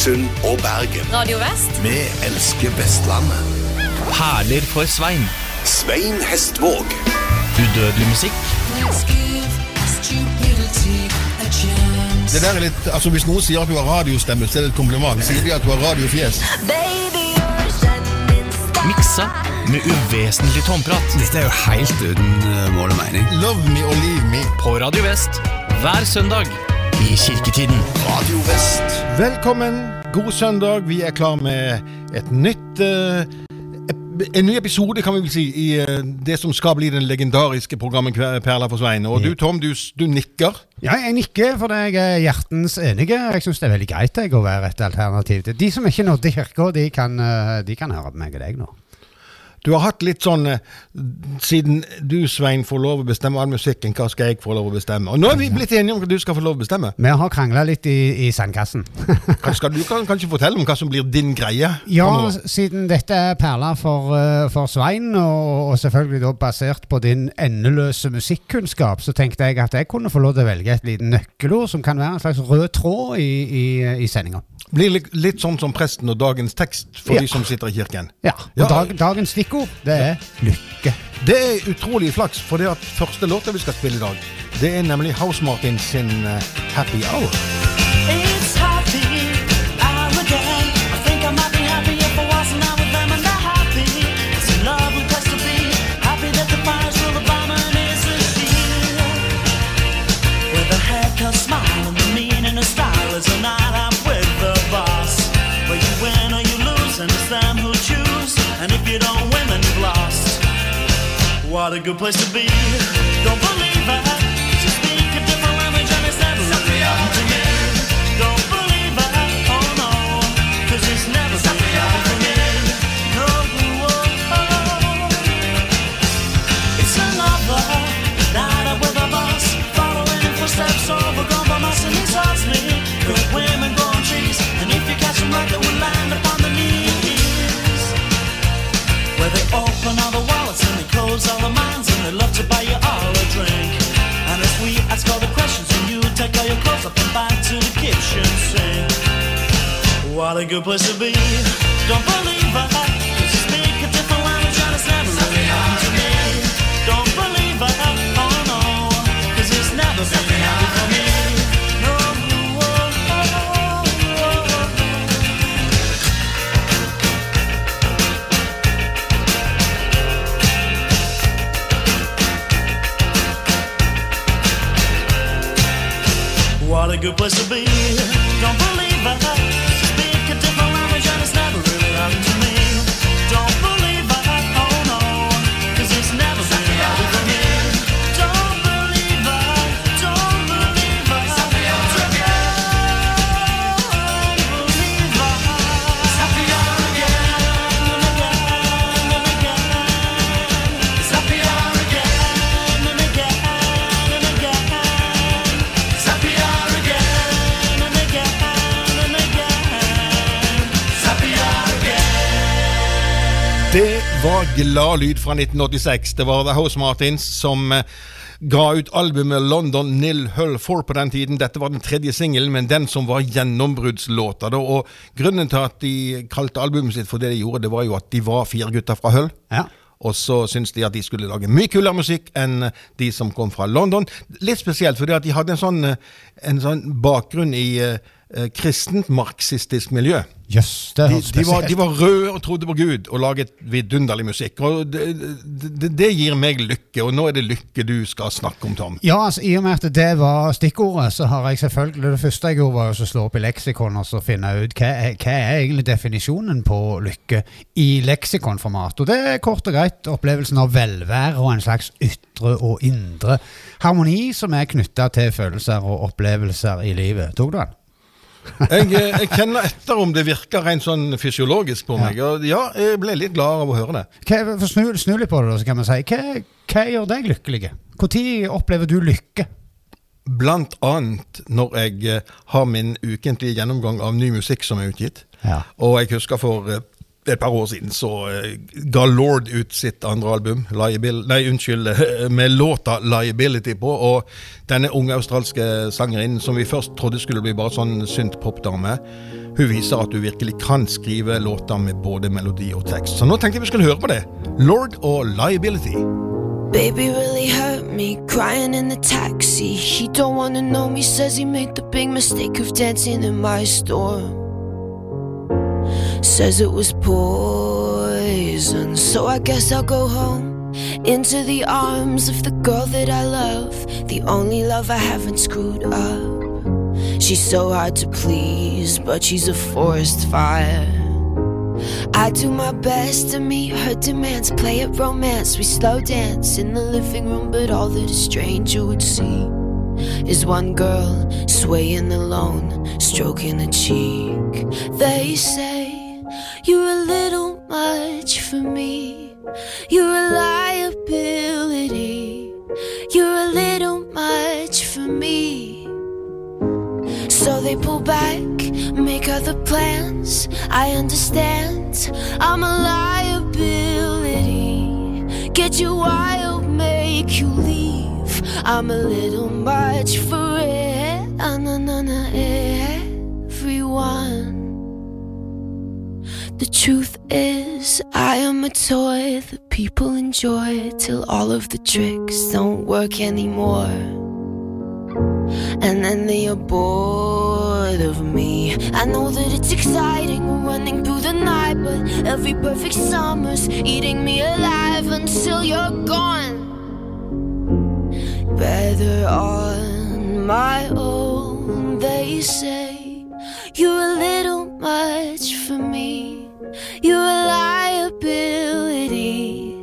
Haugesund og Bergen. Radio Vest. Vi elsker Vestlandet. Perler for Svein. Svein Hestvåg. Udødelig musikk. Det der er litt, altså Hvis noen sier at du har radiostemme, så er det et kompliment. Sier de at du har radiofjes? Miksa med uvesentlig tomprat. Dette er jo helt uten uh, mål og mening. Love me or leave me. På Radio Vest hver søndag i kirketiden. Radio Vest. Velkommen, god søndag. Vi er klar med et nytt uh, En ny episode, kan vi vel si, i eh, det som skal bli den legendariske programmet Perla for Svein. Og du, Tom, du, du nikker. Ja, jeg nikker fordi jeg er hjertens enige. Jeg syns det er veldig greit jeg, å være et alternativ. De som ikke nådde kirka, de kan, uh, de kan høre på meg og deg nå. Du har hatt litt sånn eh, Siden du, Svein, får lov å bestemme all musikken, hva skal jeg få lov å bestemme? Og nå er vi blitt enige om hva du skal få lov å bestemme. Vi har krangla litt i, i sandkassen. Skal du kan kanskje fortelle om hva som blir din greie? Ja, siden dette er perler for, eh, for Svein, og, og selvfølgelig da basert på din endeløse musikkunnskap, så tenkte jeg at jeg kunne få lov til å velge et liten nøkkelord som kan være en slags rød tråd i, i, i sendinga. Blir litt, litt sånn som presten og dagens tekst for Ja. de som sitter i kirken. Ja, og Ja. dag, dagens stikkord, det er lykke. Det er utrolig flaks, for det at første låta vi skal spille i dag, det er nemlig House Martin sin eh, Happy Hour. What a good place to be. Don't believe it. They all the minds and they love to buy you all a drink. And if we ask all the questions and you take all your clothes up and back to the kitchen sink. What a good place to be. Don't believe it. Good place to be. Var glad lyd fra 1986. Det var The House Martins som eh, ga ut albumet London Nil Hull 4 på den tiden. Dette var den tredje singelen, men den som var gjennombruddslåta. Og Grunnen til at de kalte albumet sitt for det de gjorde, det var jo at de var fire gutter fra Hull. Ja. Og så syntes de at de skulle lage mye kulere musikk enn de som kom fra London. Litt spesielt fordi at de hadde en sånn, eh, en sånn bakgrunn i eh, kristent marxistisk miljø. Yes, det De, de, var, de var røde og trodde på Gud og laget vidunderlig musikk. Og det, det, det gir meg lykke, og nå er det lykke du skal snakke om, Tom. Ja, altså, I og med at det var stikkordet, så har jeg selvfølgelig Det første jeg gjorde, var å slå opp i leksikon og så finne ut hva hva er egentlig definisjonen på lykke i leksikonformat. Og det er kort og greit opplevelsen av velvære og en slags ytre og indre harmoni som er knytta til følelser og opplevelser i livet. Tok du den? Jeg, eh, jeg kjenner etter om det virker rent sånn fysiologisk på meg. Og ja, jeg ble litt glad av å høre det. Hva, snu, snu litt på det, da, så kan vi si. Hva, hva gjør deg lykkelig? Når opplever du lykke? Blant annet når jeg eh, har min ukentlige gjennomgang av ny musikk som er utgitt. Ja. Og jeg husker for eh, et par år siden så eh, ga Lord ut sitt andre album, Liabil nei, unnskyld, med låta 'Liability' på. Og denne unge australske sangerinnen, som vi først trodde skulle bli bare sånn synt-pop-dame, hun viser at hun virkelig kan skrive låter med både melodi og tekst. Så nå tenkte jeg vi skulle høre på det. Lord og 'Liability'. Baby really hurt me, crying in the taxi. He don't wanna know me, says he made the big mistake of dancing in my store. Says it was poison, so I guess I'll go home. Into the arms of the girl that I love, the only love I haven't screwed up. She's so hard to please, but she's a forest fire. I do my best to meet her demands, play at romance. We slow dance in the living room, but all that a stranger would see is one girl swaying alone, stroking a cheek. They say, You're a little much for me, you're a liability, you're a little much for me. So they pull back, make other plans. I understand, I'm a liability. Get you wild, make you leave. I'm a little much for it. Everyone. The truth is, I am a toy that people enjoy till all of the tricks don't work anymore. And then they are bored of me. I know that it's exciting, running through the night, but every perfect summer's eating me alive until you're gone. Better on my own, they say. You're a little much for me. You're a liability.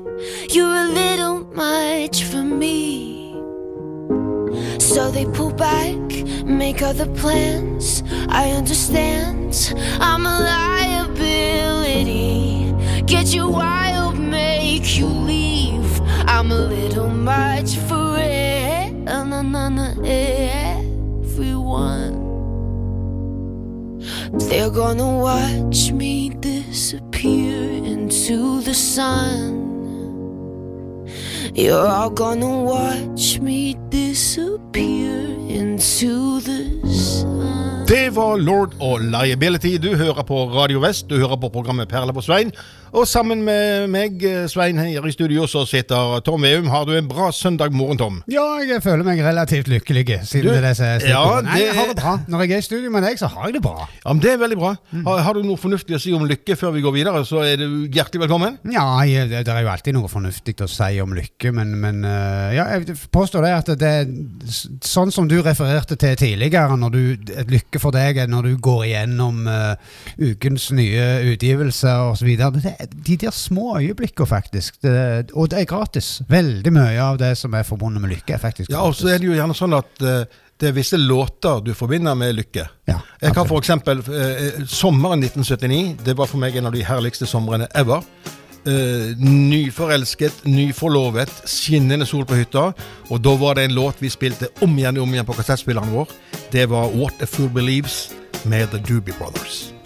You're a little much for me. So they pull back, make other plans. I understand, I'm a liability. Get you wild, make you leave. I'm a little much for it. Everyone. They're gonna watch me disappear into the sun. You're all gonna watch me disappear into the sun. Det var Lord og Liability. Du hører på Radio Vest, du hører på programmet Perle på Svein. Og sammen med meg, Svein, her i studio, så sitter Tom Veum. Har du en bra søndag morgen, Tom? Ja, jeg føler meg relativt lykkelig, siden Du, det er det som er ja. Nei, jeg har det bra. Når jeg er i studio med deg, så har jeg det bra. Ja, men Det er veldig bra. Har, har du noe fornuftig å si om lykke før vi går videre, så er du hjertelig velkommen. Ja, jeg- det, det er jo alltid noe fornuftig å si om lykke, men, men øh, ja, jeg påstår det at det er sånn som du refererte til tidligere, når du, et lykke for deg når du går igjennom uh, ukens nye utgivelser osv. De der små øyeblikkene, faktisk. Det, og det er gratis. Veldig mye av det som er forbundet med lykke, er faktisk Ja, og så er det jo gjerne sånn at uh, det er visse låter du forbinder med lykke. Ja, Jeg kan f.eks. eksempel eh, Sommeren 1979. Det var for meg en av de herligste somrene ever. Eh, nyforelsket, nyforlovet, skinnende sol på hytta. Og da var det en låt vi spilte om igjen og om igjen på kassettspilleren vår. Det var What a Fool Believes med The Doobie Brothers.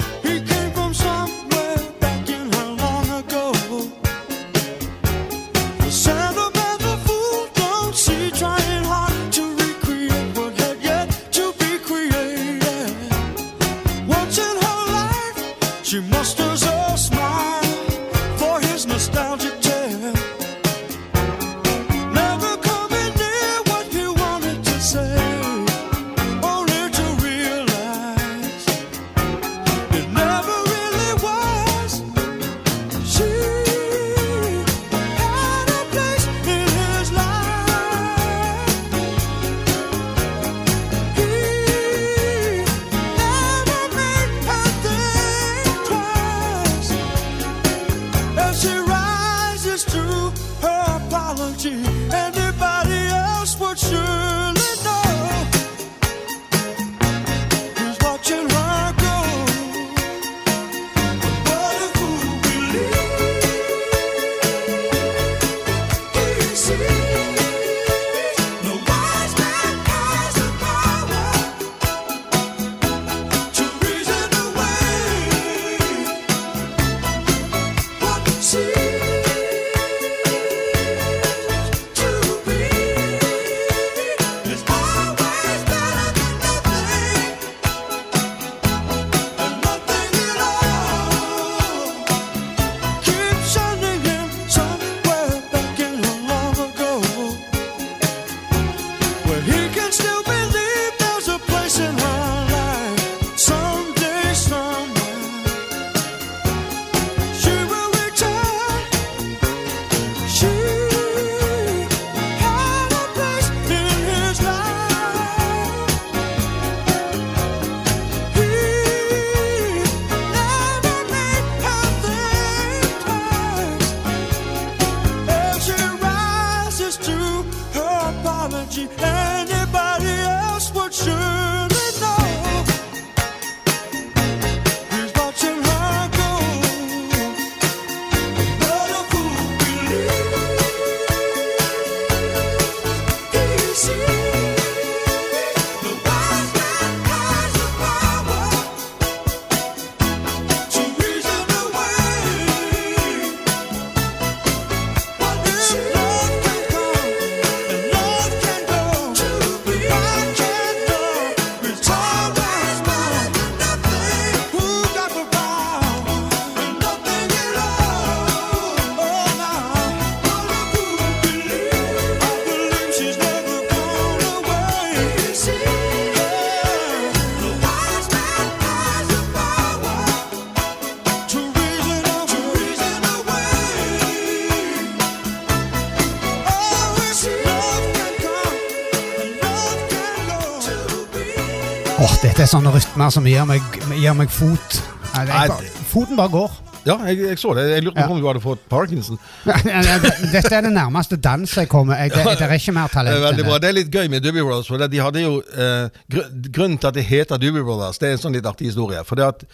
Sånne rytmer som gir meg, gir meg fot. Er bare, foten bare går. Ja, jeg, jeg så det. Jeg lurte Ja. om du hadde fått parkinson. Dette er det nærmeste dans jeg kommer. Jeg, det, det er ikke mer talent det. Det er litt gøy med Doobie Brothers. For de hadde jo eh, Grunnen til at det heter Doobie Brothers, det er en sånn litt artig historie. For det at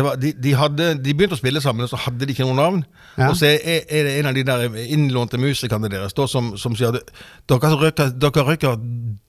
var, de, de, hadde, de begynte å spille sammen, og så hadde de ikke noe navn. Ja. Og så er, er det en av de der innlånte musikerne deres da, som, som sier dere røyker, dere røyker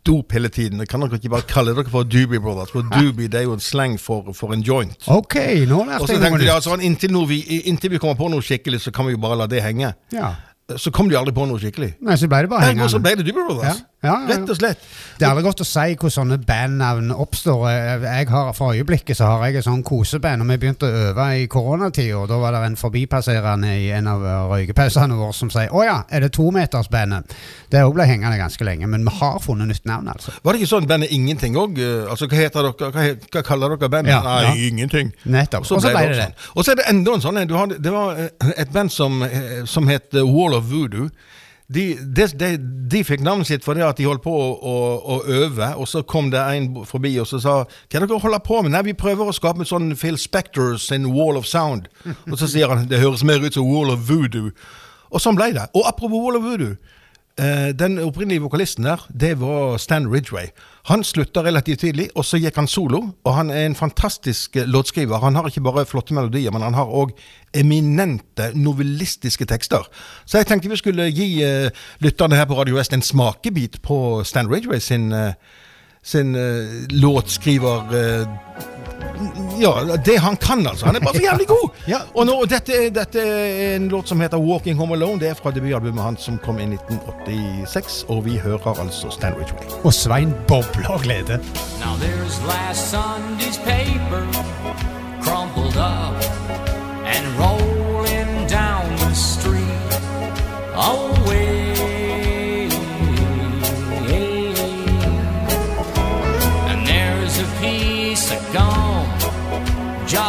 dop hele tiden. Kan dere ikke bare kalle dere for Doobie Brothers? For Doobie det er jo en slang for, for en joint. Ok, nå lærte så jeg noe nytt. altså, inntil, vi, inntil vi kommer på noe skikkelig, så kan vi jo bare la det henge. Ja. Så kom de aldri på noe skikkelig. Nei, så ble det bare Ergo så ble det Doobie Brothers. Ja, ja, ja. Rett og slett. Det er aldri godt å si hvor sånne bandnavn oppstår. Jeg har, For øyeblikket så har jeg et sånn koseband, og vi begynte å øve i koronatida. Da var det en forbipasserende i en av røykepausene våre som sier 'Å ja, er det tometersbandet?' Det òg ble hengende ganske lenge, men vi har funnet nytt navn, altså. Var det ikke sånn bandet Ingenting òg? Altså, hva heter dere? Hva, hva kaller dere bandet? Ja, Nei, ja. ingenting. Nettopp. Og så ble det også det. sånn. Og så er det enda en sånn en. Det var eh, et band som, eh, som het eh, Wall of Voodoo. De, de, de, fikk navnet sitt fordi at de holdt på å, å, å øve, og så kom det en forbi og så sa Hva er dere holder på med? Nei, vi prøver å skape en sånn Phil Spector sin Wall of Sound. Og så sier han det høres mer ut som Wall of Voodoo. Og sånn ble det. Og apropos Wall of Voodoo. Eh, den opprinnelige vokalisten der, det var Stan Ridgway. Han slutta relativt tidlig, og så gikk han solo. Og han er en fantastisk eh, låtskriver. Han har ikke bare flotte melodier, men han har òg eminente novellistiske tekster. Så jeg tenkte vi skulle gi uh, lytterne her på Radio West en smakebit på Stan Ridgway sin, uh, sin uh, låtskriver... ja, det han kan, altså. Han er bare så jævlig god! Ja. Og nå, dette, dette er en låt som heter 'Walking Home Alone'. Det er fra debutalbumet hans som kom i 1986. Og vi hører altså Stanwich Way. Og Svein bobler av glede. Now there's last Sunday's paper crumpled up and rolling down the street away.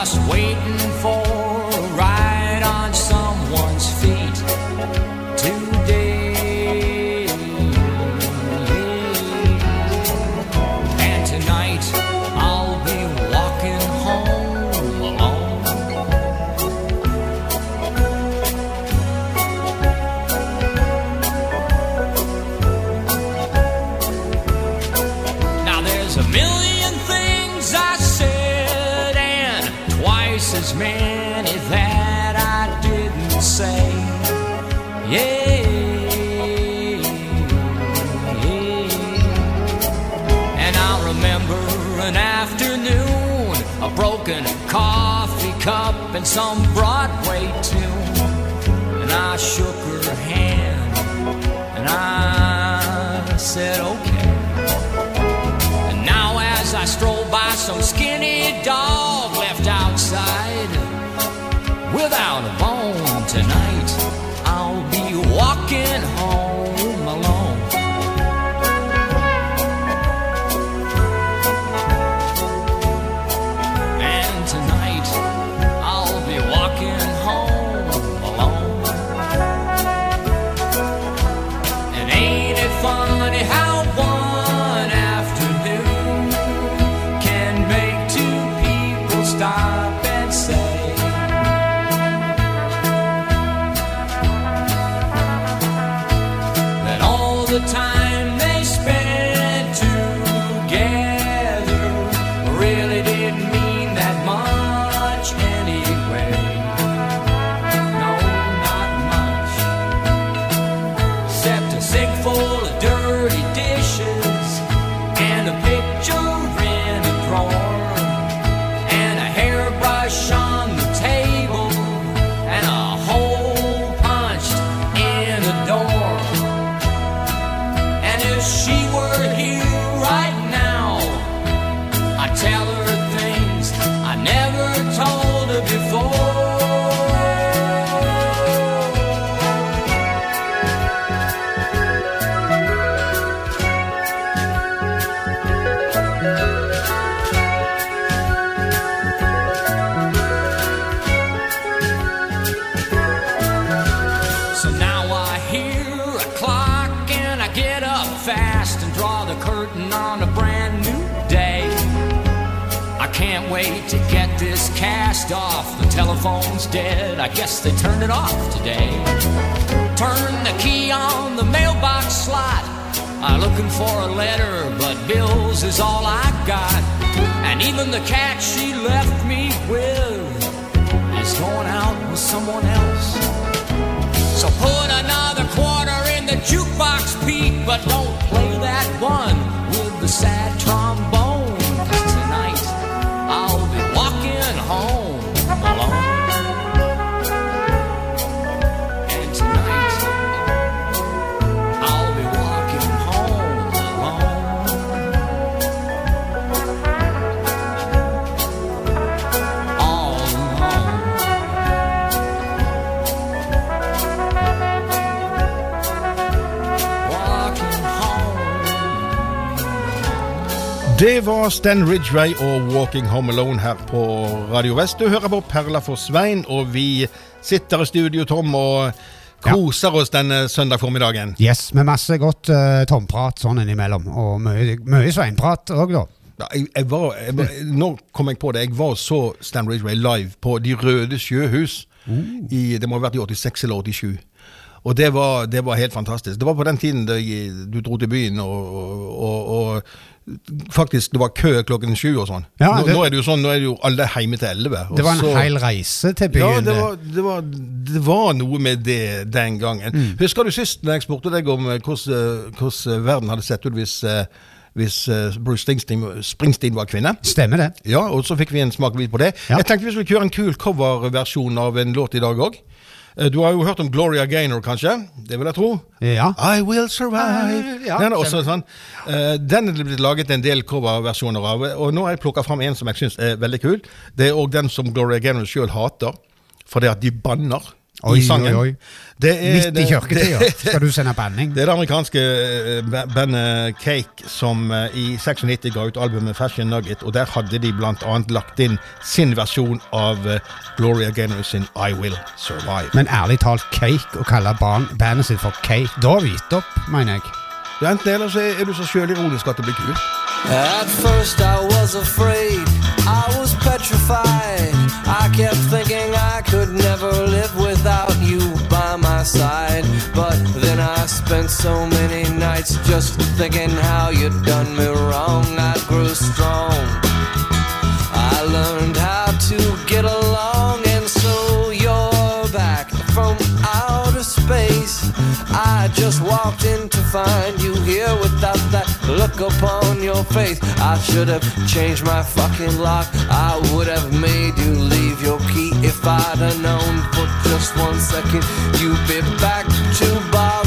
just wait cup and some Broadway tune. And I shook her hand and I said, okay. Can't wait to get this cast off. The telephone's dead. I guess they turned it off today. Turn the key on the mailbox slot. I'm looking for a letter, but bills is all I got. And even the cat she left me with is going out with someone else. So put another quarter in the jukebox, Pete, but don't play that one with the sad trombone. Det var Stan Ridgway og 'Walking Home Alone' her på Radio Vest. Du hører på Perla for Svein, og vi sitter i studio, Tom, og koser oss denne søndag formiddagen. Yes, med masse godt uh, tomprat sånn innimellom, og mye, mye sveinprat òg, da. Ja, Jeg, jeg var, jeg, var- nå kom jeg på det. Jeg var så Stan Ridgway live på De røde sjøhus. I, det må ha vært i 86 eller 87. Og det var, det var helt fantastisk. Det var på den tiden du dro til byen, og, og, og faktisk det var kø klokken sju og sånn. Ja, nå, nå er det jo sånn, nå er det jo alle hjemme til elleve. Det var en så- hel reise til byen. Ja, det var, det, var, det var noe med det den gangen. Mm. Husker du sist når jeg spurte deg om eh, hvordan, eh, hvordan verden hadde sett ut hvis, eh, hvis Bruce Springsteen, Springsteen var kvinne? Stemmer det. Ja, og så fikk vi en smakebit på det. Ja. Jeg tenkte vi skulle kjøre en kul coverversjon av en låt i dag òg. Du har jo hørt om Gloria Gaynor, kanskje? Det vil jeg tro. Ja. I Will Survive. Ja, den er også sånn. Eh, den er blitt laget en del coverversjoner av, og nå har jeg plukka fram en som jeg syns er veldig kul. Det er òg den som Gloria Gaynor sjøl hater, fordi at de banner Oi, i sangen. oi, oi. Det er- Midt i det- kirketida skal du sende banning. det er det amerikanske eh, bandet Cake som eh, i 96 ga ut albumet Fashion Nugget, og der hadde de blant annet lagt inn sin versjon av eh, Gloria Gaynor sin I Will Survive. Men ærlig talt, Cake, å kalle barn, bandet sitt for Cake, da har vi gitt opp, mener jeg. Ja, Enten eller så er du så sjølironisk at det blir kult. At first I was afraid, I was petrified. I kept thinking I could never live without you by my side. But then I spent so many nights just thinking how you'd done me wrong. I grew strong. I learned how to get along, and so you're back from space. I just walked in to find you here without that look upon your face. I should have changed my fucking lock. I would have made you leave your key if I'd have known for just one second you'd be back to bother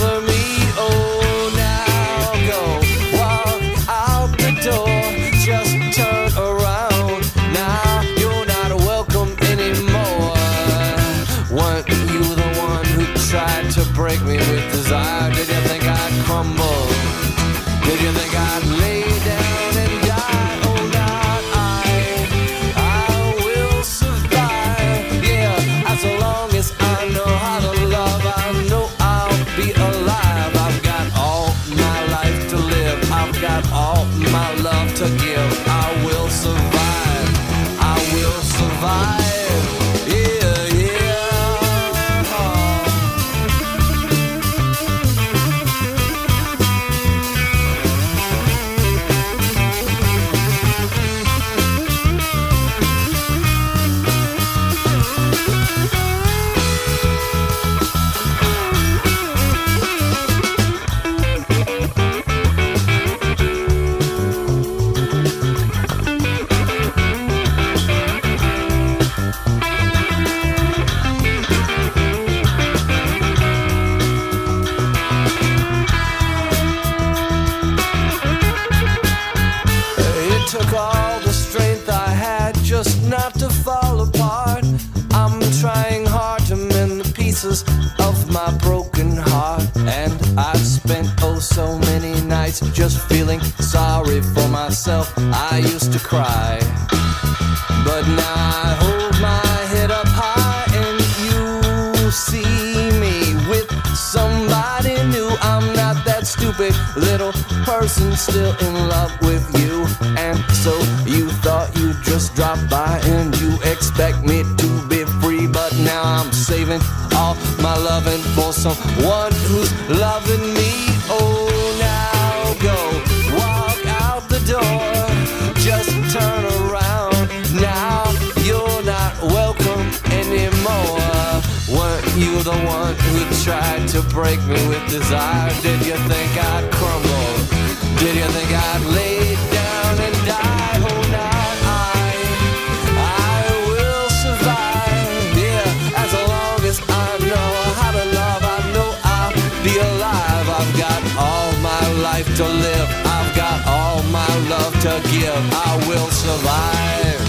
break me with be alive. I've got all my life to live. I've got all my love to give. I will survive.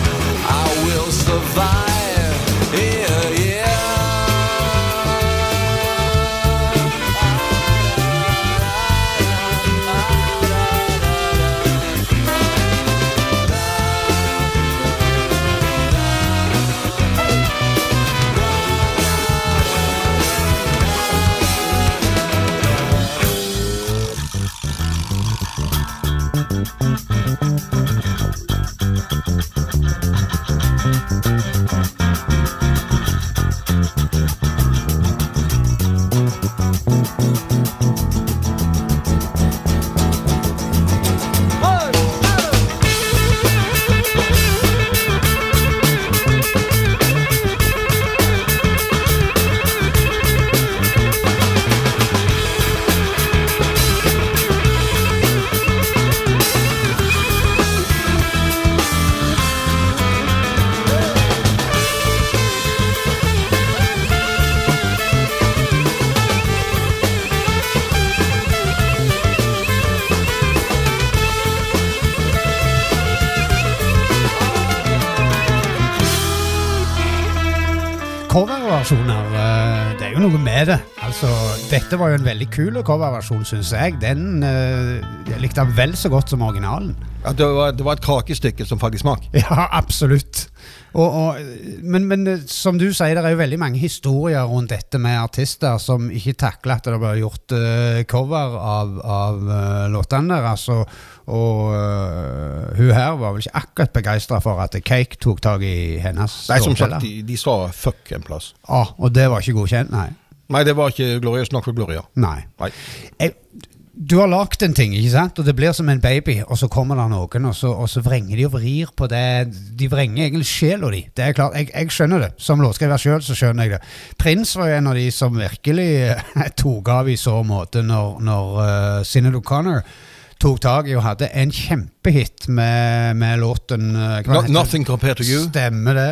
Kul coverversjon, syns jeg. Den uh, jeg likte jeg vel så godt som originalen. Ja, det, var, det var et kakestykke som falt i smak. Ja, absolutt. Og, og, men, men eh, som du sier, det er jo veldig mange historier rundt dette med artister som ikke takler at det blir gjort uh, cover av, av uh, låtene deres. Og, og uh, hun her var vel ikke akkurat begeistra for at Cake tok tak i hennes Nei, som sagt, de, de sa fuck en plass. Ah, og det var ikke godkjent, nei. Nei, det var ikke gloriøst nok for Gloria. nei. Nei. Jeg, du har lagd en ting, ikke sant? og det blir som en baby, og så kommer det noen, og så, og så vrenger de og vrir på det. De vrenger egentlig sjela di. Det er klart, jeg, jeg skjønner det. Som låtskriver sjøl, så skjønner jeg det. Prins var jo en av de som virkelig eh, tok av i så måte når, når uh, Sinead O'Connor tok tak i og hadde en kjempehit med, med låten uh, nothing compared to you. Stemmer det.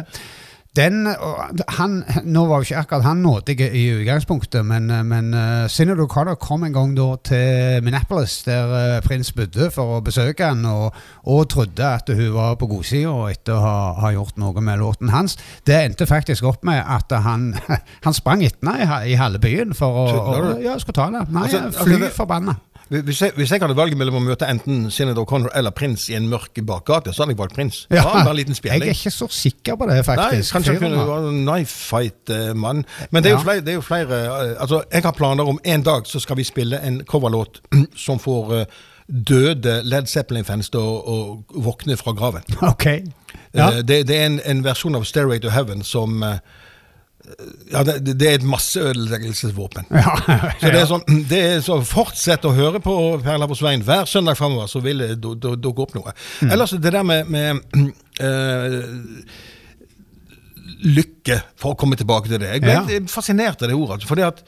Den, han, nå var jo ikke akkurat han nådig i utgangspunktet, men, men uh, Sinead O'Connor kom en gang da til Minneapolis, der uh, prins bodde, for å besøke han, og, og trodde at hun var på godsida etter å ha, ha gjort noe med låten hans. Det endte faktisk opp med at han, han sprang etter henne i, i halve byen for å, å? Ja, skulle ta henne. Nei, altså, fly altså, forbanna. Hvis jeg, hvis jeg hadde valget mellom å møte enten Sinead O'Connor eller Prins i en mørk bakgate, så hadde jeg valgt Prins. Ja, Ja, en liten jeg er ikke så sikker på det, Nei, faktisk. kanskje jeg kunne være en knife fight-mann. Men det er, Ja. flere, det er jo flere eh, Altså, jeg har planer om en dag så skal vi spille en coverlåt som får eh, døde Led Zeppelin-fans til å, våkne fra graven. Ok. Ja. Eh, Det, det er en, en versjon av Stairway to Heaven som Ja, det, det er et masseødeleggelsesvåpen. Ja, Så det er sånn, det er så Fortsett å høre på Perla på Svein hver søndag framover, så vil det du- du- dukke opp noe. Mm. Ellers det der med, med øh, lykke, for å komme tilbake til det. Jeg ble Ja. fascinert av det ordet. altså, Fordi at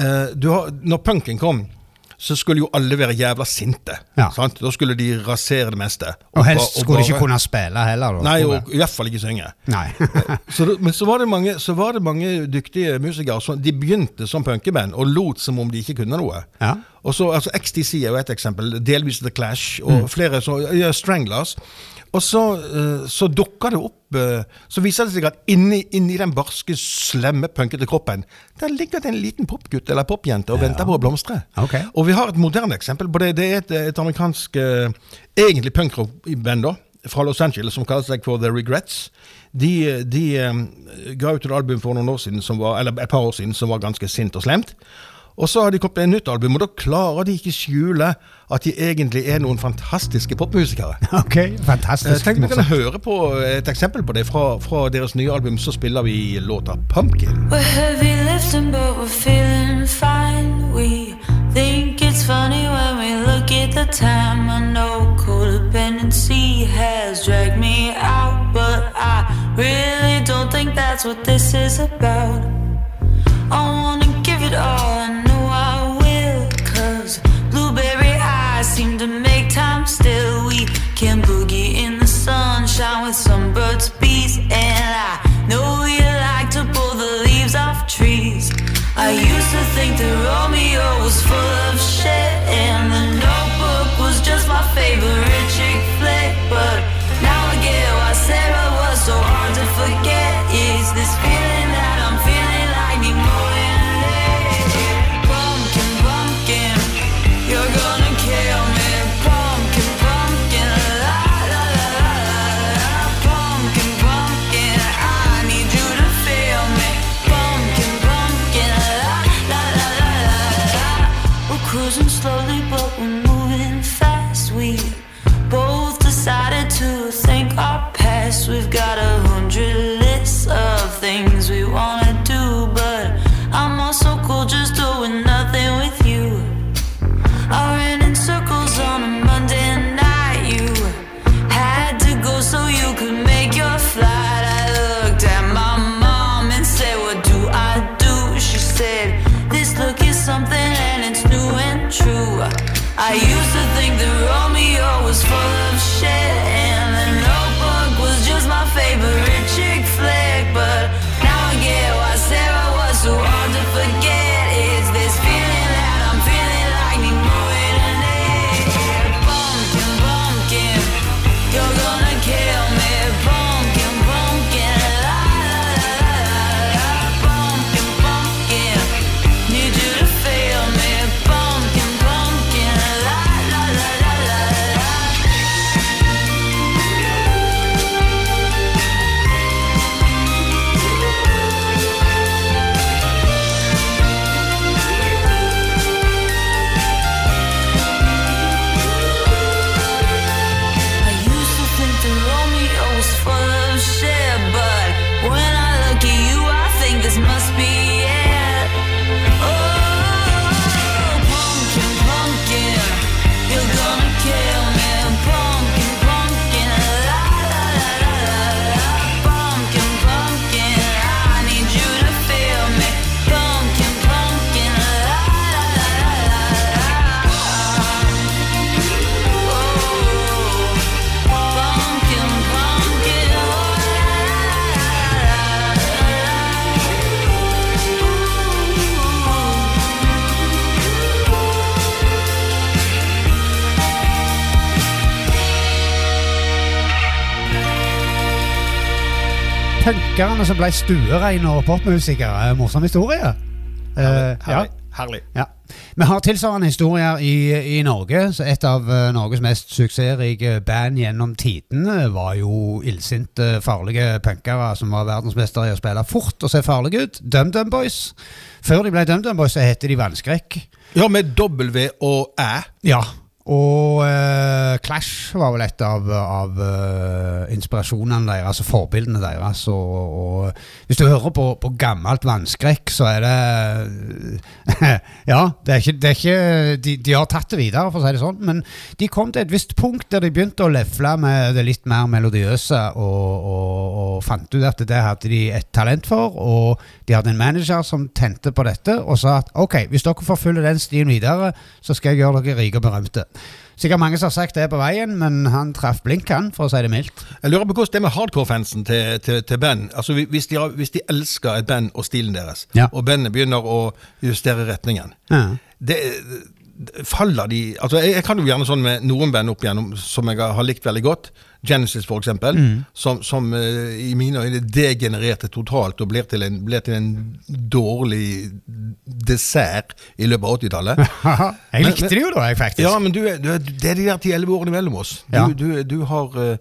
øh, du har, Når punken kom, så skulle jo alle være jævla sinte. Ja. Sant? Da skulle de rasere det meste. Og helst ba- skulle de ikke kunne spille heller. Da, Nei, og i hvert fall ikke synge. Nei. Så men så var, det mange, så var det mange dyktige musikere som de begynte som punkeband og lot som om de ikke kunne noe. Ja. Og så, altså XTC er jo et eksempel, delvis The Clash, og flere så, ja, Stranglers. Og så, eh, så dukker det opp eh, Så viser det seg at inni, inni den barske, slemme, punkete kroppen Der ligger det en liten popgutt eller popjente og venter på å blomstre. Okay. Og vi har et moderne eksempel på det. Det er et, et amerikansk eh, egentlig punkrock-band da, fra Los Angeles som kaller seg for The Regrets. De, de um, ga ut et album for noen år siden som var, eller et par år siden som var ganske sint og slemt. Og så har de kommet med et nytt album, og da klarer de ikke skjule at de egentlig er noen fantastiske popmusikere. Ok, Eh, fantastisk. Tenk vi kan høre på et eksempel på det. Fra, fra deres nye album så spiller vi låta 'Pumpkin'. We're heavy lifting, but we're feeling fine. We think it's funny when we look at the time. I know codependency has dragged me out, but I really don't think that's what this is about. I wanna give it all, seem to make time still. We can boogie in the sunshine with some birds, bees, and I know you like to pull the leaves off trees. I used to think that Romeo was full of shit, and Punkerne som ble stuereine og popmusikere. Eh, Morsom historie. Herlig. ja. Herlig. Herlig. Ja. Vi har tilsvarende historier i, i Norge. Så et av eh, Norges mest suksessrike band gjennom tidene var jo illsinte, farlige punkere som var verdensmestere i å spille fort og se farlige ut. DumDum Boys. Før de ble DumDum Boys, så het de Vannskrekk. Ja, med W og æ. Ja. Og eh, Clash var vel et av, av uh, inspirasjonene deres, altså forbildene deres. Og, og hvis du hører på, på gammelt vannskrekk, så er det Ja, det er ikke, det er ikke de, de har tatt det videre, for å si det sånn. Men de kom til et visst punkt der de begynte å lefle med det litt mer melodiøse, og, og, og fant ut at det hadde de et talent for. Og de hadde en manager som tente på dette, og sa at ok, hvis dere forfølger den stien videre, så skal jeg gjøre dere rike og berømte. Sikkert mange som har sagt det på veien, men han traff blink, han, for å si det mildt. Jeg lurer på hvordan det er med hardcore-fansen til, til, til band. Altså, hvis de, har, hvis de elsker et band og stilen deres, Ja. og bandet begynner å justere retningen Ja. det, faller de Altså, jeg, jeg kan jo gjerne sånn med noen band opp igjennom som jeg har likt veldig godt. Genesis, for eksempel. Som, som uh, i mine øyne degenererte totalt og ble til en, ble til en dårlig dessert i løpet av 80-tallet. jeg likte det jo da, jeg faktisk. Ja, men du du det er de der 10-11 årene mellom oss. Du, Ja. du, du har eh,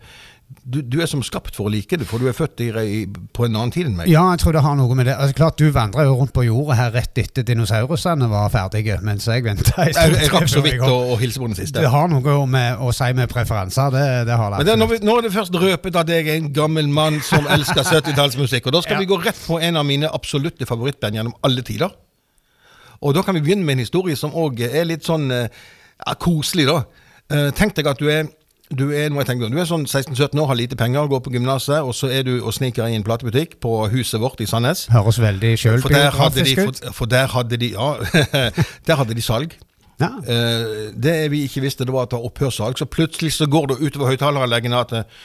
du, du er som skapt for å like det, for du er født i, i, på en annen tid enn meg. Ja, jeg tror det har noe med det. Altså, klart, Du vandra jo rundt på jorda her rett etter dinosaurusene var ferdige, mens jeg venta Jeg, jeg rakk så vidt å, å hilse på den siste. Det har noe med å si med preferanser, det, det har det. Men det, når, vi, nå er det først røpet at jeg er en gammel mann som elsker 70-tallsmusikk. Og da skal Ja. vi gå rett på en av mine absolutte favorittband gjennom alle tider. Og da kan vi begynne med en historie som òg er litt sånn eh, ja, koselig, da. Uh, tenk deg at du er du er, du er sånn 16-17 år, har lite penger, går på gymnaset, og så er du og sniker i en platebutikk på huset vårt i Sandnes. Høres veldig sjølbiografisk ut. for, for der hadde de Ja, der hadde de salg. Ja. Eh, det vi ikke visste, det var at det var opphørssalg. Så plutselig så går det utover høyttaleranleggene at eh,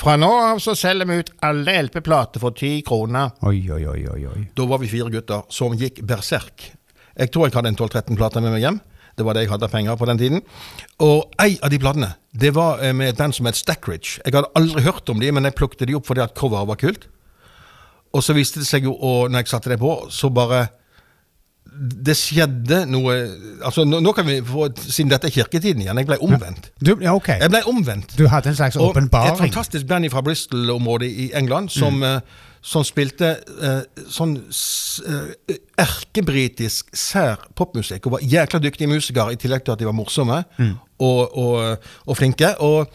fra nå av så selger vi ut alle LP-plater for ti kroner. Oi, oi, oi, oi. Da var vi fire gutter som gikk berserk. Jeg tror jeg hadde en 12-13 plater med meg hjem. Det var det jeg hadde av penger på den tiden. Og ei av de platene, det var eh, med et band som het Stackridge. Jeg hadde aldri hørt om de, men jeg plukket de opp fordi at coveret var kult. Og så viste det seg jo, og når jeg satte det på, så bare Det skjedde noe Altså, nå, nå kan vi få Siden dette er kirketiden igjen, jeg ble omvendt. Du, ja, ok. Jeg ble omvendt. Du hadde en slags Og et fantastisk band fra Bristol-området i England som, Mm. eh, som spilte eh, sånn eh, erkebritisk sær popmusikk og var jækla dyktige musikere, i tillegg til at de var morsomme Mm. og, og, og flinke. Og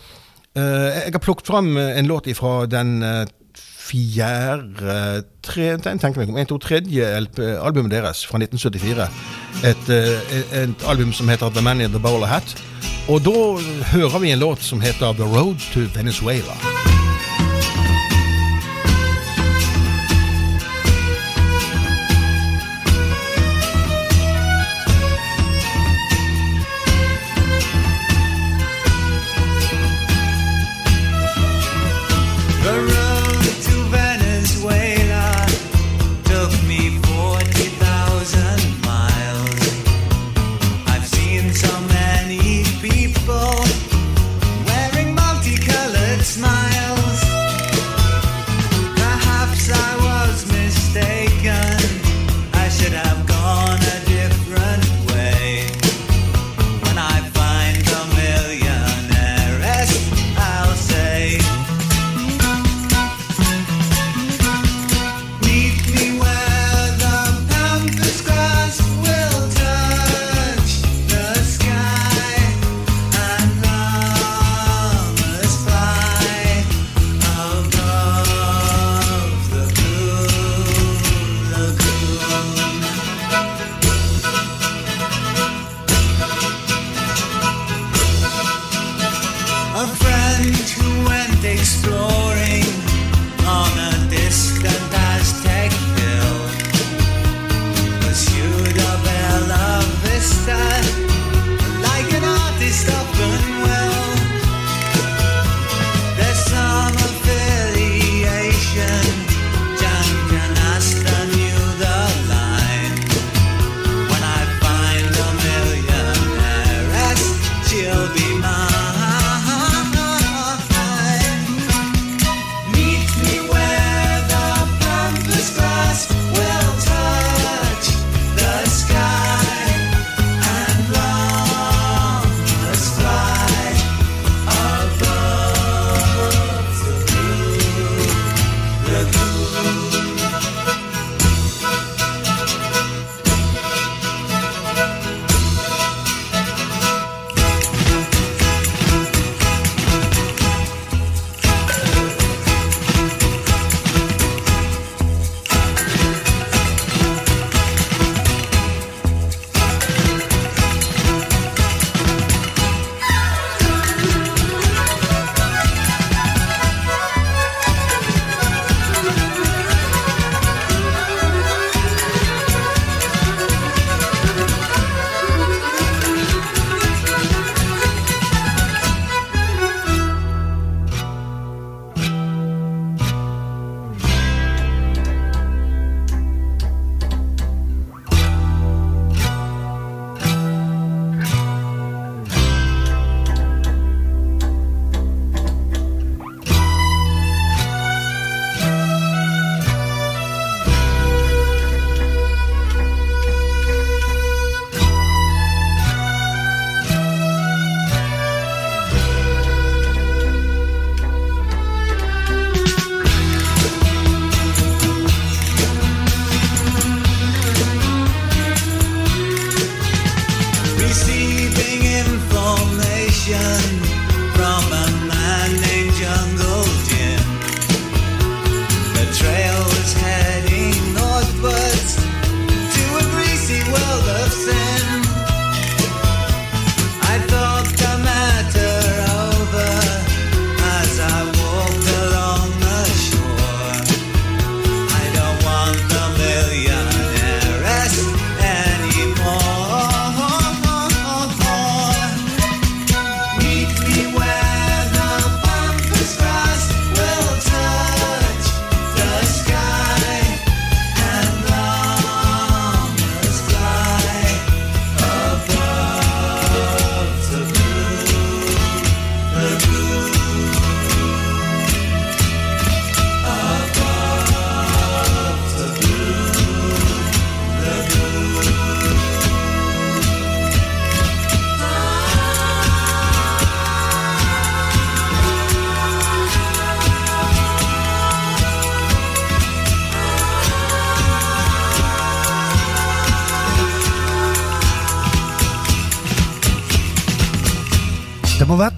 eh, jeg har plukket fram en låt fra den eh, fjerde tre, tenker meg om, en, to, tredje albumet deres fra 1974. Et, eh, et album som heter The Man in the Bowler Hat. Og da hører vi en låt som heter The Road to Venezuela.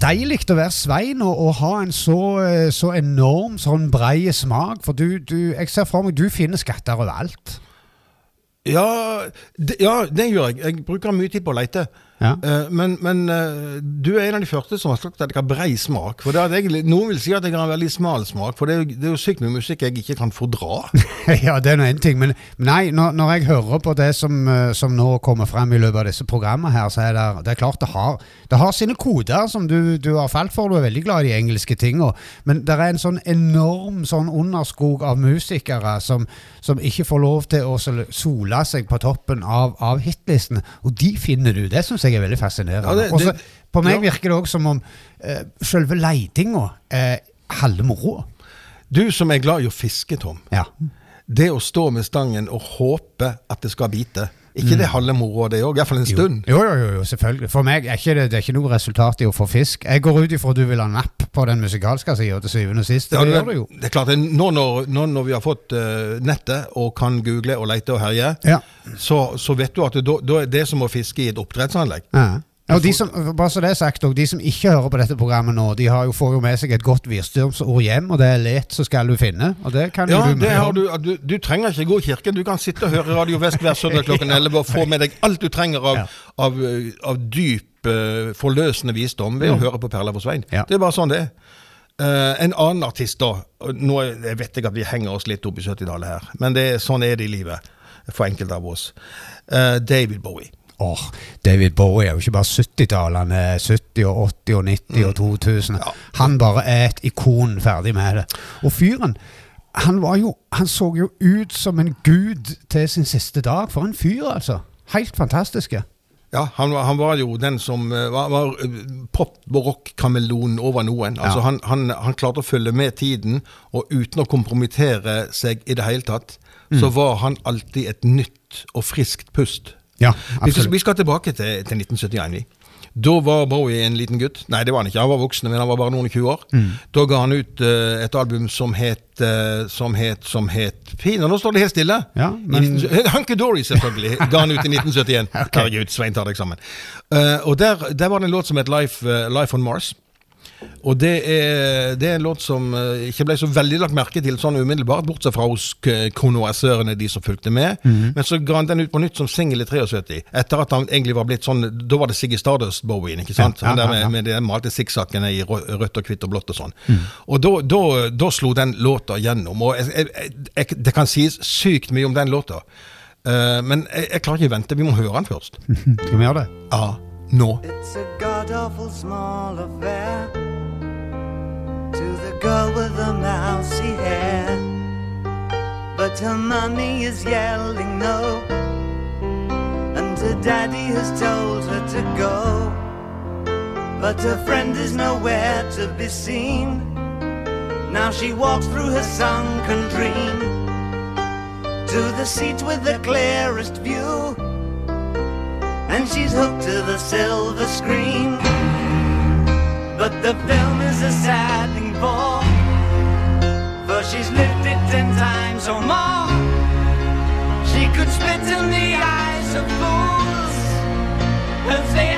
Deilig å være Svein og, og ha en så, eh, så enorm, sånn brei smak. For du, du, jeg ser for meg du finner skatter overalt. Ja ja, det gjør jeg. Jeg bruker mye tid på å lete. Ja. Eh, men men eh, du er en av de første som har sagt at jeg har brei smak. For det egentlig, Noen vil si at jeg har en veldig smal smak, for det er, det er jo sykt mye musikk jeg ikke kan fordra. ja, det er nå én ting, men nei, når, når jeg hører på det som, eh, som nå kommer frem i løpet av disse programmene her, så er det, det er klart det har, det har sine koder som du, du har falt for. Du er veldig glad i de engelske tinga, men det er en sånn enorm sånn underskog av musikere som, som ikke får lov til å sol- sole seg på toppen av, av hitlistene, og de finner du. Det syns jeg er veldig fascinerende. Ja, Og på meg virker det òg som om uh, selve leitinga er halve moroa. Du som er glad i å fiske, Tom. Ja. Det å stå med stangen og håpe at det skal bite. Ikke det halve moroa, det òg. Iallfall en stund. Jo, jo, jo, jo, selvfølgelig. For meg er ikke det, det er ikke noe resultat i å få fisk. Jeg går ut ifra du vil ha napp på den musikalske sida til syvende og sist. Det Ja, gjør du jo. Det er klart, nå når, nå når vi har fått uh, nettet og kan google og lete og herje, Ja. så, så vet du at det, da, da er det som å fiske i et oppdrettsanlegg. Ja. Og de som, bare så det er sagt, de som ikke hører på dette programmet nå, de har jo, får jo med seg et godt virstyrmsord hjem, og det er let, så skal du finne. Og det kan Ja, jo du det har du, du, du trenger ikke gå i kirken. Du kan sitte og høre Radio Vest hver søndag klokken 11 og få med deg alt du trenger av, av, eh, av dyp, uh, forløsende visdom ved å høre på Perla for Svein. Det er bare sånn det er. Eh, en annen artist, da Nå jeg vet jeg at vi henger oss litt opp i 70-tallet her, men det, sånn er det i livet for enkelte av oss. Uh, David Bowie. Åh, David Bowie er jo ikke bare 70-tallet, han er 70 og 80 og 90 og 2000. Mm. Ja. Han bare er et ikon ferdig med det. Og fyren, han var jo Han så jo ut som en gud til sin siste dag. For en fyr, altså. Helt fantastiske. Ja, han, var- han var jo den som eh, var, var eh, pop- og rock-kameleon over noen. Altså, Ja. han, han, han klarte å følge med tiden, og uten å kompromittere seg i det hele tatt, Mm. så var han alltid et nytt og friskt pust. Ja, Vi skal, vi skal tilbake til, til 1971. vi. Da var Bowie en liten gutt. Nei, det var han ikke. Han var voksen, men han var bare noen og 20 år. Mm. Da ga han ut uh, et album som het uh, Som het Som het Pina, nå står det helt stille. Ja, men- 1970 Hunky Dory, selvfølgelig. Ga han ut i 1971. Herregud, Svein tar deg sammen. Uh, og der, der var det en låt som het Life, Life on Mars. Og det er, det er en låt som eh, ikke ble så veldig lagt merke til sånn umiddelbart, bortsett fra hos konoassørene de som fulgte med. Mhm. Men så ga han den ut på nytt som singel i 73, etter at han egentlig var blitt sånn Da var det Siggy Stardust-Bowien, ikke sant? Ja, ja, Han der ja, ja. med, med de malte sikksakkene i rødt og hvitt og blått og sånn. Mm. Og da, da, da slo den låta gjennom. Og jeg, jeg, jeg, det kan sies sykt mye om den låta, uh, men jeg, jeg klarer ikke å vente. Vi må høre den først. Skal vi gjøre det? Ja, nå. It's a god awful small affair to the girl with the mousy hair. But her mommy is yelling no, and her daddy has told her to go. But her friend is nowhere to be seen. Now she walks through her sunken dream to the seat with the clearest view and she's hooked to the silver screen. But the film is a sad thing for, for she's lived it ten times or more. She could spit in the eyes of fools if they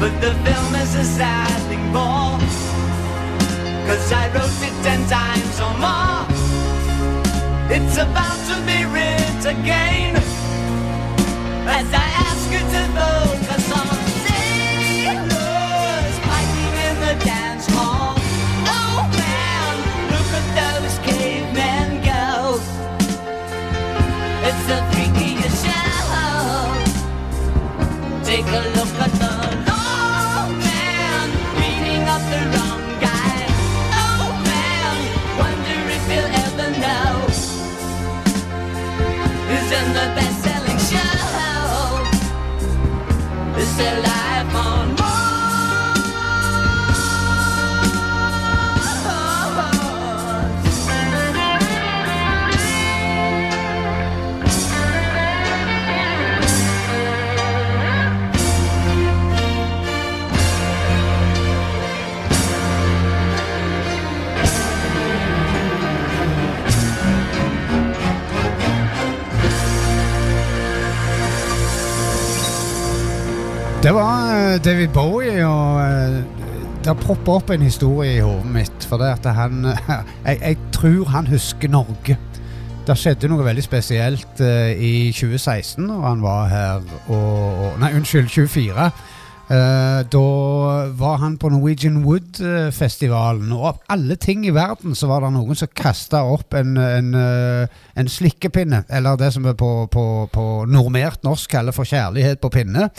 But the film is a sad thing more. Cause I wrote it ten times or more. It's about to be writ again. As I ask you to focus on fighting in the dance hall. Oh man, look at those cavemen go. It's show. Take a look at Is there Det var eh, David Bowie, og det det poppa opp en historie i hodet mitt. For det at han jeg, jeg tror han husker Norge. Det skjedde noe veldig spesielt eh, i 2016 når han var her og, og Nei, unnskyld, 24. Eh, da var han på Norwegian Wood-festivalen, og av alle ting i verden så var det noen som kasta opp en, en, eh, en slikkepinne, eller det som vi på, på, på normert norsk kaller for kjærlighet på pinne,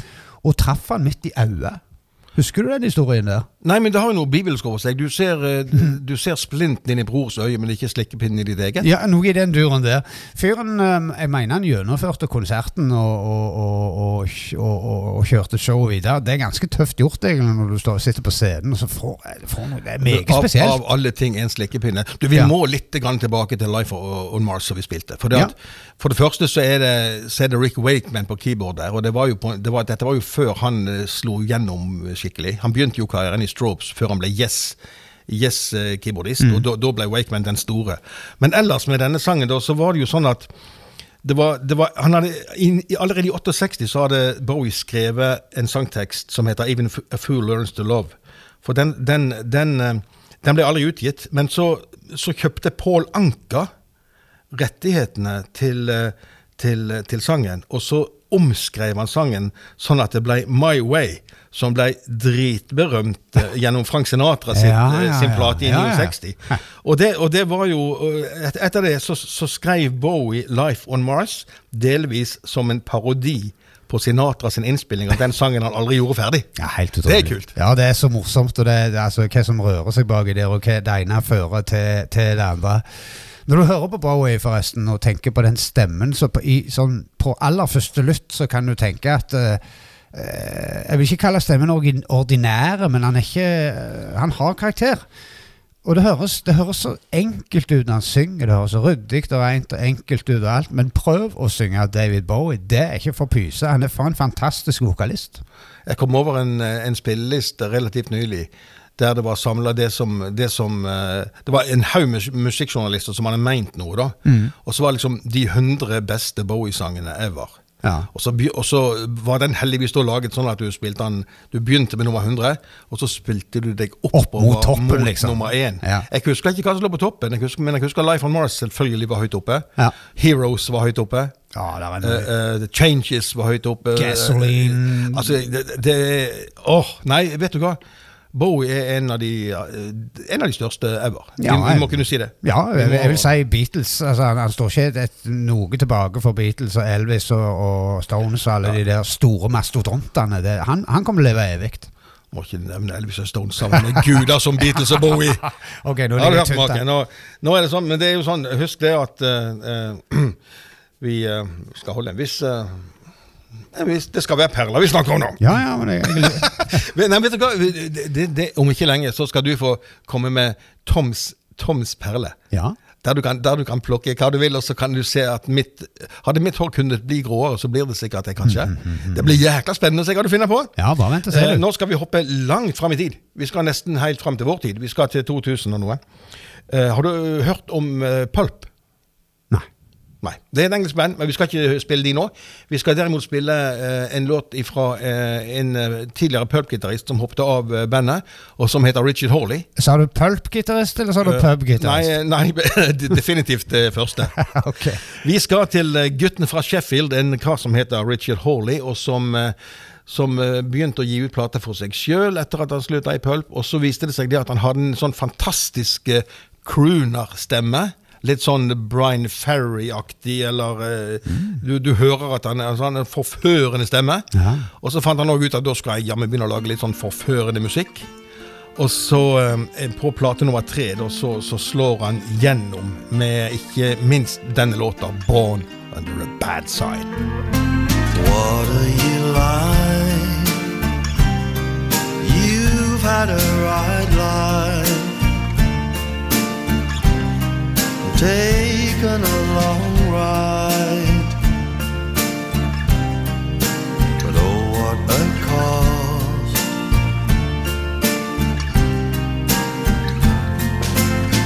og traff han midt i øyet. Husker du den historien der? Nei, men det har jo noe bibelsk over seg. Du ser, eh, du ser splinten inn i brors øye, men ikke slikkepinnen i ditt eget. Ja, noe i den duren der. Fyren, eh, jeg mener han gjennomførte konserten og, og, og, og, og, og, og kjørte showet videre. Det er ganske tøft gjort egentlig når du står, sitter på scenen og så får, får noe, Det er meget Av, spesielt. av alle ting en slikkepinne. Du, Vi Ja. må litt tilbake til Life on Mars som vi spilte. For det, Ja. for det første så er, det, så er det Rick Wakeman på keyboard der. og det var jo på, det var, Dette var jo før han eh, slo gjennom skikkelig. Han begynte jo karrieren i Strobes før han ble Yes. Yes-keyboardist, Mm. og da, da ble Wakeman den store. Men ellers med denne sangen da, så var det jo sånn at det var, det var, han hadde, Allerede i 68 så hadde Bowie skrevet en sangtekst som heter 'Even a Fool Learns to Love'. For den, den, den, eh, den ble aldri utgitt. Men så, så kjøpte Paul Anka rettighetene til, eh, til, til sangen, og så omskrev han sangen sånn at det ble My Way, som ble dritberømt eh, gjennom Frank Sinatra sin, Ja, ja, ja, sin plate i Ja, ja. Og det, og det var jo eh, et, Etter det så, så skrev Bowie 'Life on Mars' delvis som en parodi på Sinatra sin innspilling av den sangen han aldri gjorde ferdig. Ja, helt Det er kult. Ja, det er så morsomt, og det, er- altså, hva som rører seg baki der, og hva det ene fører til, til det andre. Når du hører på Bowie forresten, og tenker på den stemmen, så på, i, sånn, på aller første lytt så kan du tenke at eh, eh, Jeg vil ikke kalle stemmen ordinære, men han ikke eh, Han har karakter. Og det høres, det høres så enkelt ut når han synger, det høres så ryddig og rent og enkelt ut og alt, men prøv å synge David Bowie. Det er ikke for pyse. Han er for en fantastisk vokalist. Jeg kom over en, eh, en spilleliste relativt nylig der det var samla det som, det som eh, Det var en haug med musikkjournalister som hadde meint noe, da. Og så var liksom de 100 beste Bowie-sangene ever. Ja. Og så, og så var den heldigvis da laget sånn at du spilte den Du begynte med nummer 100, og så spilte du deg opp, Opp mot toppen, mot liksom. nummer 1. Ja. Jeg husker ikke hva som lå på toppen, jeg husker, men jeg husker Life on Mars selvfølgelig var høyt oppe. Ja. Heroes var høyt oppe. Eh, noe. eh, The Changes var høyt oppe. Gasoline. uh, altså, det, det Åh, nei, vet du hva? Bowie er en av de, eh, en av de største ever. Ja, vi, vi må kunne si det. Ja, jeg, jeg vil si Beatles. Altså, han, han står ikke et, noe tilbake for Beatles og Elvis og, og Stones og alle de der store mastodontene. Det, han, han kommer til å leve evig. Må ikke nevne Elvis og Stones sammen med guder som Beatles og Bowie. Ok, nå er det tynt. Nå, nå er det sånn, men det er jo sånn, husk det at uh, uh, vi uh, skal holde en viss- Det skal være perler vi snakker om nå. Ja, ja, men jeg, Nei, vet du hva? Det, det, om ikke lenge så skal du få komme med Toms, Toms perle. ja. Der du, kan, der du kan plukke hva du vil, og så kan du se at mitt Hadde mitt hår kunnet bli gråere, så blir det sikkert det, kanskje. Det blir jækla spennende å se hva du finner på. Ja, bare vent og se. Eh, nå skal vi hoppe langt fram i tid. Vi skal nesten helt fram til vår tid. Vi skal til 2000 og noe. Eh, har du hørt om eh, Pulp? Nei. Nei. Det er et engelsk band, men vi skal ikke spille de nå. Vi skal derimot spille eh, en låt fra en eh, tidligere Pulp-gitarist som hoppet av eh, bandet, og som heter Richard Hawley. Sa du pulp-gitarist, eller sa du pub-gitarist? Eh, Nei, nei definitivt det første. okay. Vi skal til eh, gutten fra Sheffield, en kar som heter Richard Hawley, og som, eh, som eh, begynte å gi ut plater for seg sjøl etter at han slutta i Pulp. Og så viste det seg det at han hadde en sånn fantastisk eh, crooner-stemme. Litt sånn Brian Ferry-aktig, eller mm. du, du hører at han har sånn en forførende stemme. Ja. Og så fant han òg ut at da skal jeg jammen begynne å lage litt sånn forførende musikk. Og så, eh, på plate nummer tre, da, så, så slår han gjennom med ikke minst denne låta, 'Born Under a Bad Side'. What are you like? You've had a right life, taken a long ride, but oh, what a cost!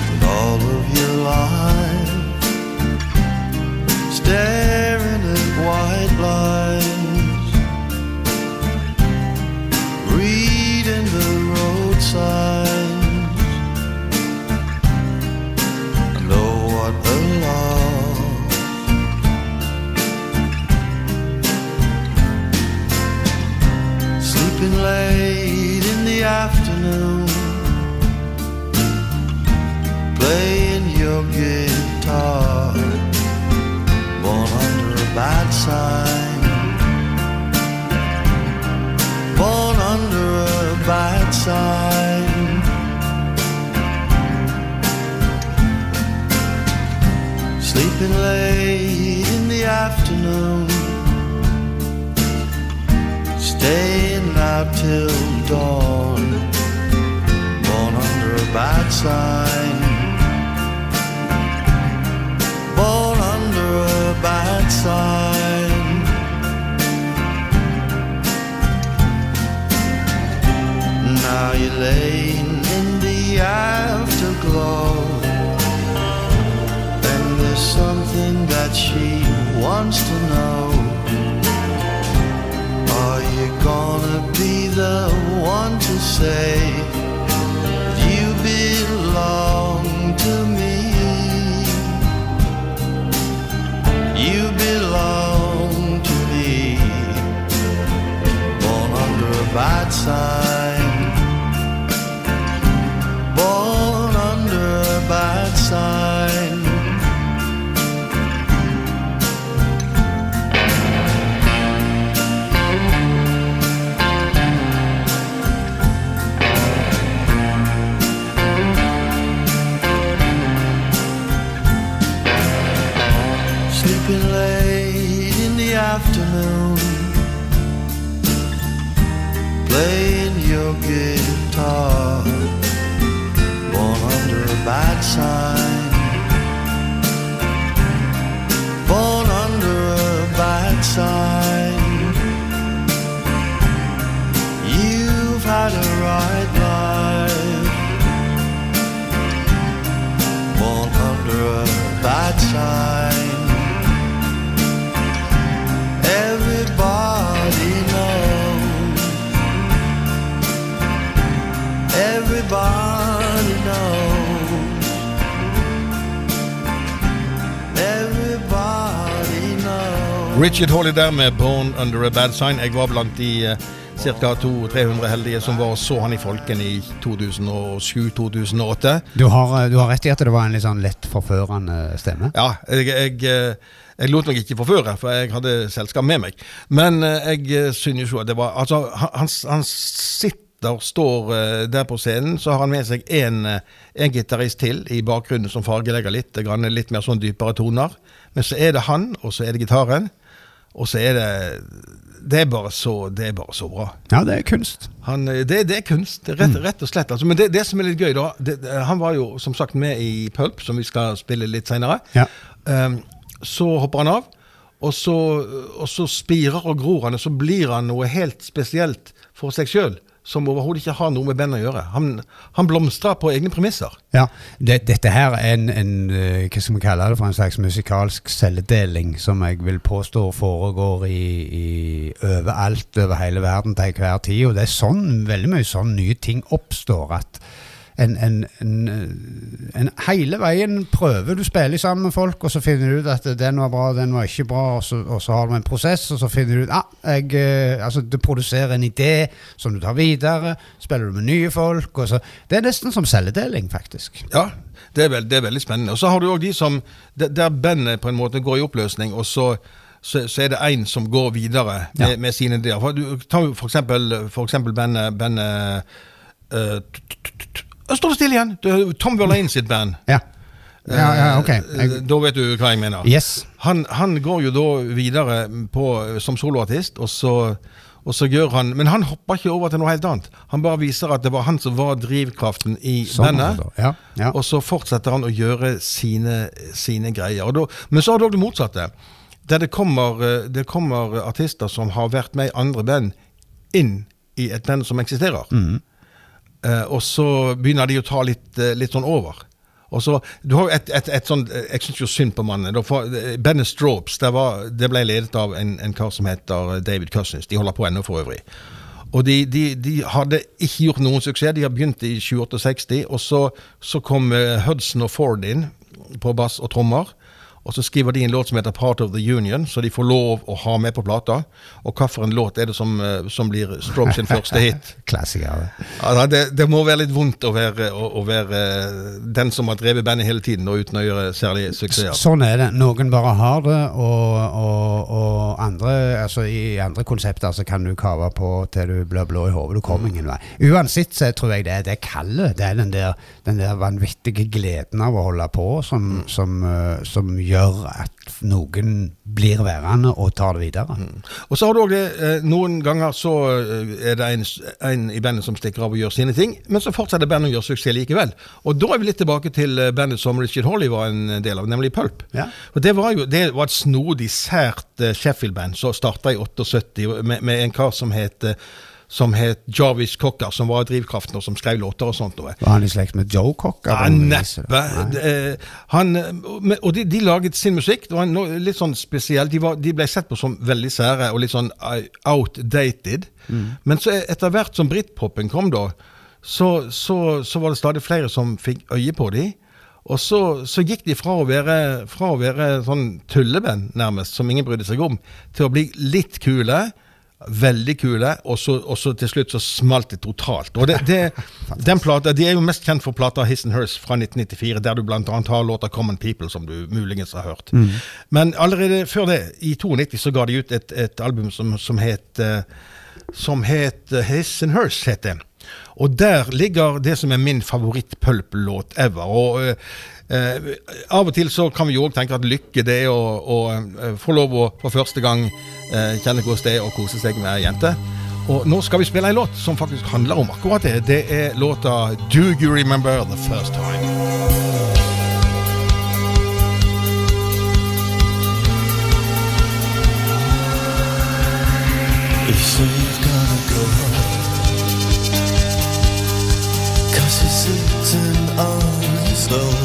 With all of your life staring at white lines, reading the road playing your guitar born under a bad sign. Born under a bad sign. Sleeping late in the afternoon. Staying out till dawn. Bad sign born under a bad sign. Now you're laying in the afterglow, and there's something that she wants to know. Are you gonna be the one to say a Richard Holly der med 'Born Under a Bad Sign'. Jeg var blant de eh, ca. 200-300 heldige som var og så han i Folken i 2007-2008. Du har, eh, du har rett i at det var en litt sånn lett forførende stemme. Ja, jeg, jeg, eh, jeg lot meg ikke forføre, for jeg hadde selskap med meg. Men jeg synes jo at det var Altså, han, han, sitter, står der på scenen, så har han med seg en, en gitarist til i bakgrunnen som fargelegger litt, litt mer sånn dypere toner. Men så er det han, og så er det gitaren. Og så er det Det er bare så, det er bare så bra. Ja, det er kunst. Han, eh, det, det er kunst, rett, rett og slett. Altså. Men det, det som er litt gøy, da det- Han var jo som sagt med i Pulp, som vi skal spille litt seinere. Ja. Um, så hopper han av, og så, og så spirer og gror han, og så blir han noe helt spesielt for seg sjøl. Som overhodet ikke har noe med bandet å gjøre. Han, han blomstra på egne premisser. Ja, det, Dette her er en, en eh, hva skal vi kalle det for en slags musikalsk celledeling som jeg vil påstå foregår i, i overalt over hele verden til enhver tid. Og det er sånn, veldig mye sånn nye ting oppstår. at en, en, en, en hele veien prøver du spiller sammen med folk, og så finner du ut at den var bra, den var ikke bra, og så, og så har du en prosess, og så finner du ut ah, jeg, eh, altså, du produserer en idé som du tar videre, spiller du med nye folk og så, Det er nesten som celledeling, faktisk. Ja, det er, veld, det er veldig spennende. Og så har du òg de som Der bandet på en måte går i oppløsning, og så så, så er det én som går videre med, Ja. med sine ideer. For Du tar jo for eksempel, for eksempel bandet, bandet eh, Nå står det stille igjen! Det er Tom Verlaine sitt band. Ja. Ja, ja, ok. Eh, Jeg, Da vet du hva jeg mener. yes. Han, han går jo da videre på, som soloartist, og så, og så gjør han Men han hopper ikke over til noe helt annet. Han bare viser at det var han som var drivkraften i Sånn, bandet. Ja, ja. Og så fortsetter han å gjøre sine, sine greier. Og da, men så har du òg det motsatte. Der det kommer, eh, det kommer artister som har vært med i andre band, inn i et band som eksisterer. Mm. Eh, og så begynner de å ta litt, eh, litt sånn over. Og så, du har jo et, et, et sånn, Jeg syns jo synd på mannen. Bennett eh, Stropes det, var, det ble ledet av en, en kar som heter David Cousins. De holder på ennå, for øvrig. Og de, de, de hadde ikke gjort noen suksess. De har begynt i 2068, og så, så kom eh, Hudson og Ford inn på bass og trommer. Og så skriver de en låt som heter Part of the Union, så de får lov å ha med på plata. Og hvilken låt er det som, eh, som blir Stroke sin første hit? Klassiker. Ja, det, det må være litt vondt å være, å, å være den som har drevet bandet hele tiden, og uten å gjøre særlig suksess. Sånn er det. Noen bare har det, og, og, og andre, altså i andre konsepter så kan du kave på til du blir blå i hodet. Du kommer ingen vei. Uansett så tror jeg det er det kallet. Det er den der, den der vanvittige gleden av å holde på som, som, eh, som gjør at noen blir værende og tar det videre. Og så har du også det, eh, Noen ganger så eh, er det en, en i bandet som stikker av og gjør sine ting, men så fortsetter bandet å gjøre suksess likevel. Og da er vi litt tilbake til eh, bandet som Richard Hawley var en del av, nemlig Pulp. Ja. Og Det var jo det var et snodig, sært Sheffield-band som starta i 78 med, med en kar som het eh, som het Jarvis Cocker, som var drivkraften og som skrev låter og sånt. Var han i slekt med Joe Cocker? Ja, neppe. Eh, Han, eh, og de, de laget sin musikk. Det var noe litt sånn spesielt. De, var, de ble sett på som veldig sære og litt sånn outdated. outdated. Men så etter hvert som britpopen kom, da, så, så, så var det stadig flere som fikk øye på dem. Og så, så gikk de fra å være, fra å være sånn tulleband, nærmest, som ingen brydde seg om, til å bli litt kule. Veldig kule, og så, til slutt så smalt det totalt. Og det, det, den plata, De er jo mest kjent for plata His and Hers fra 1994, der du bl.a. har låta Common People, som du muligens har hørt. Men allerede før det, i 92, så ga de ut et, et album som, som het eh, som het eh, His and Hers. Het det. Og der ligger det som er min favoritt-pulp-låt ever. Og eh, Av og til så kan vi jo òg tenke at lykke det er å, å eh, få lov å for første gang eh, kjenne hvordan det er å kose seg med ei jente. Og nå skal vi spille en låt som faktisk handler om akkurat det. Det er låta Do You Remember The First Time. You say you've gonna go Cause you're sitting on the own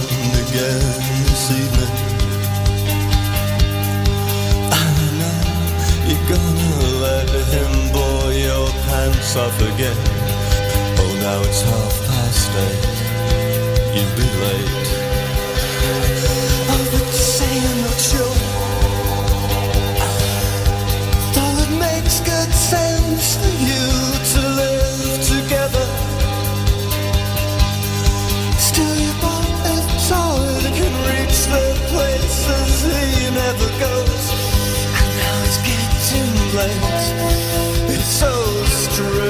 again Oh now it's half past eight. You'll be late. You're not sure. Though it makes good sense for you to live together. Still you a toy that can reach the places never goes. And now it's getting late. It's so true.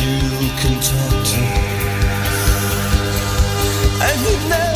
you can talk to. I think never.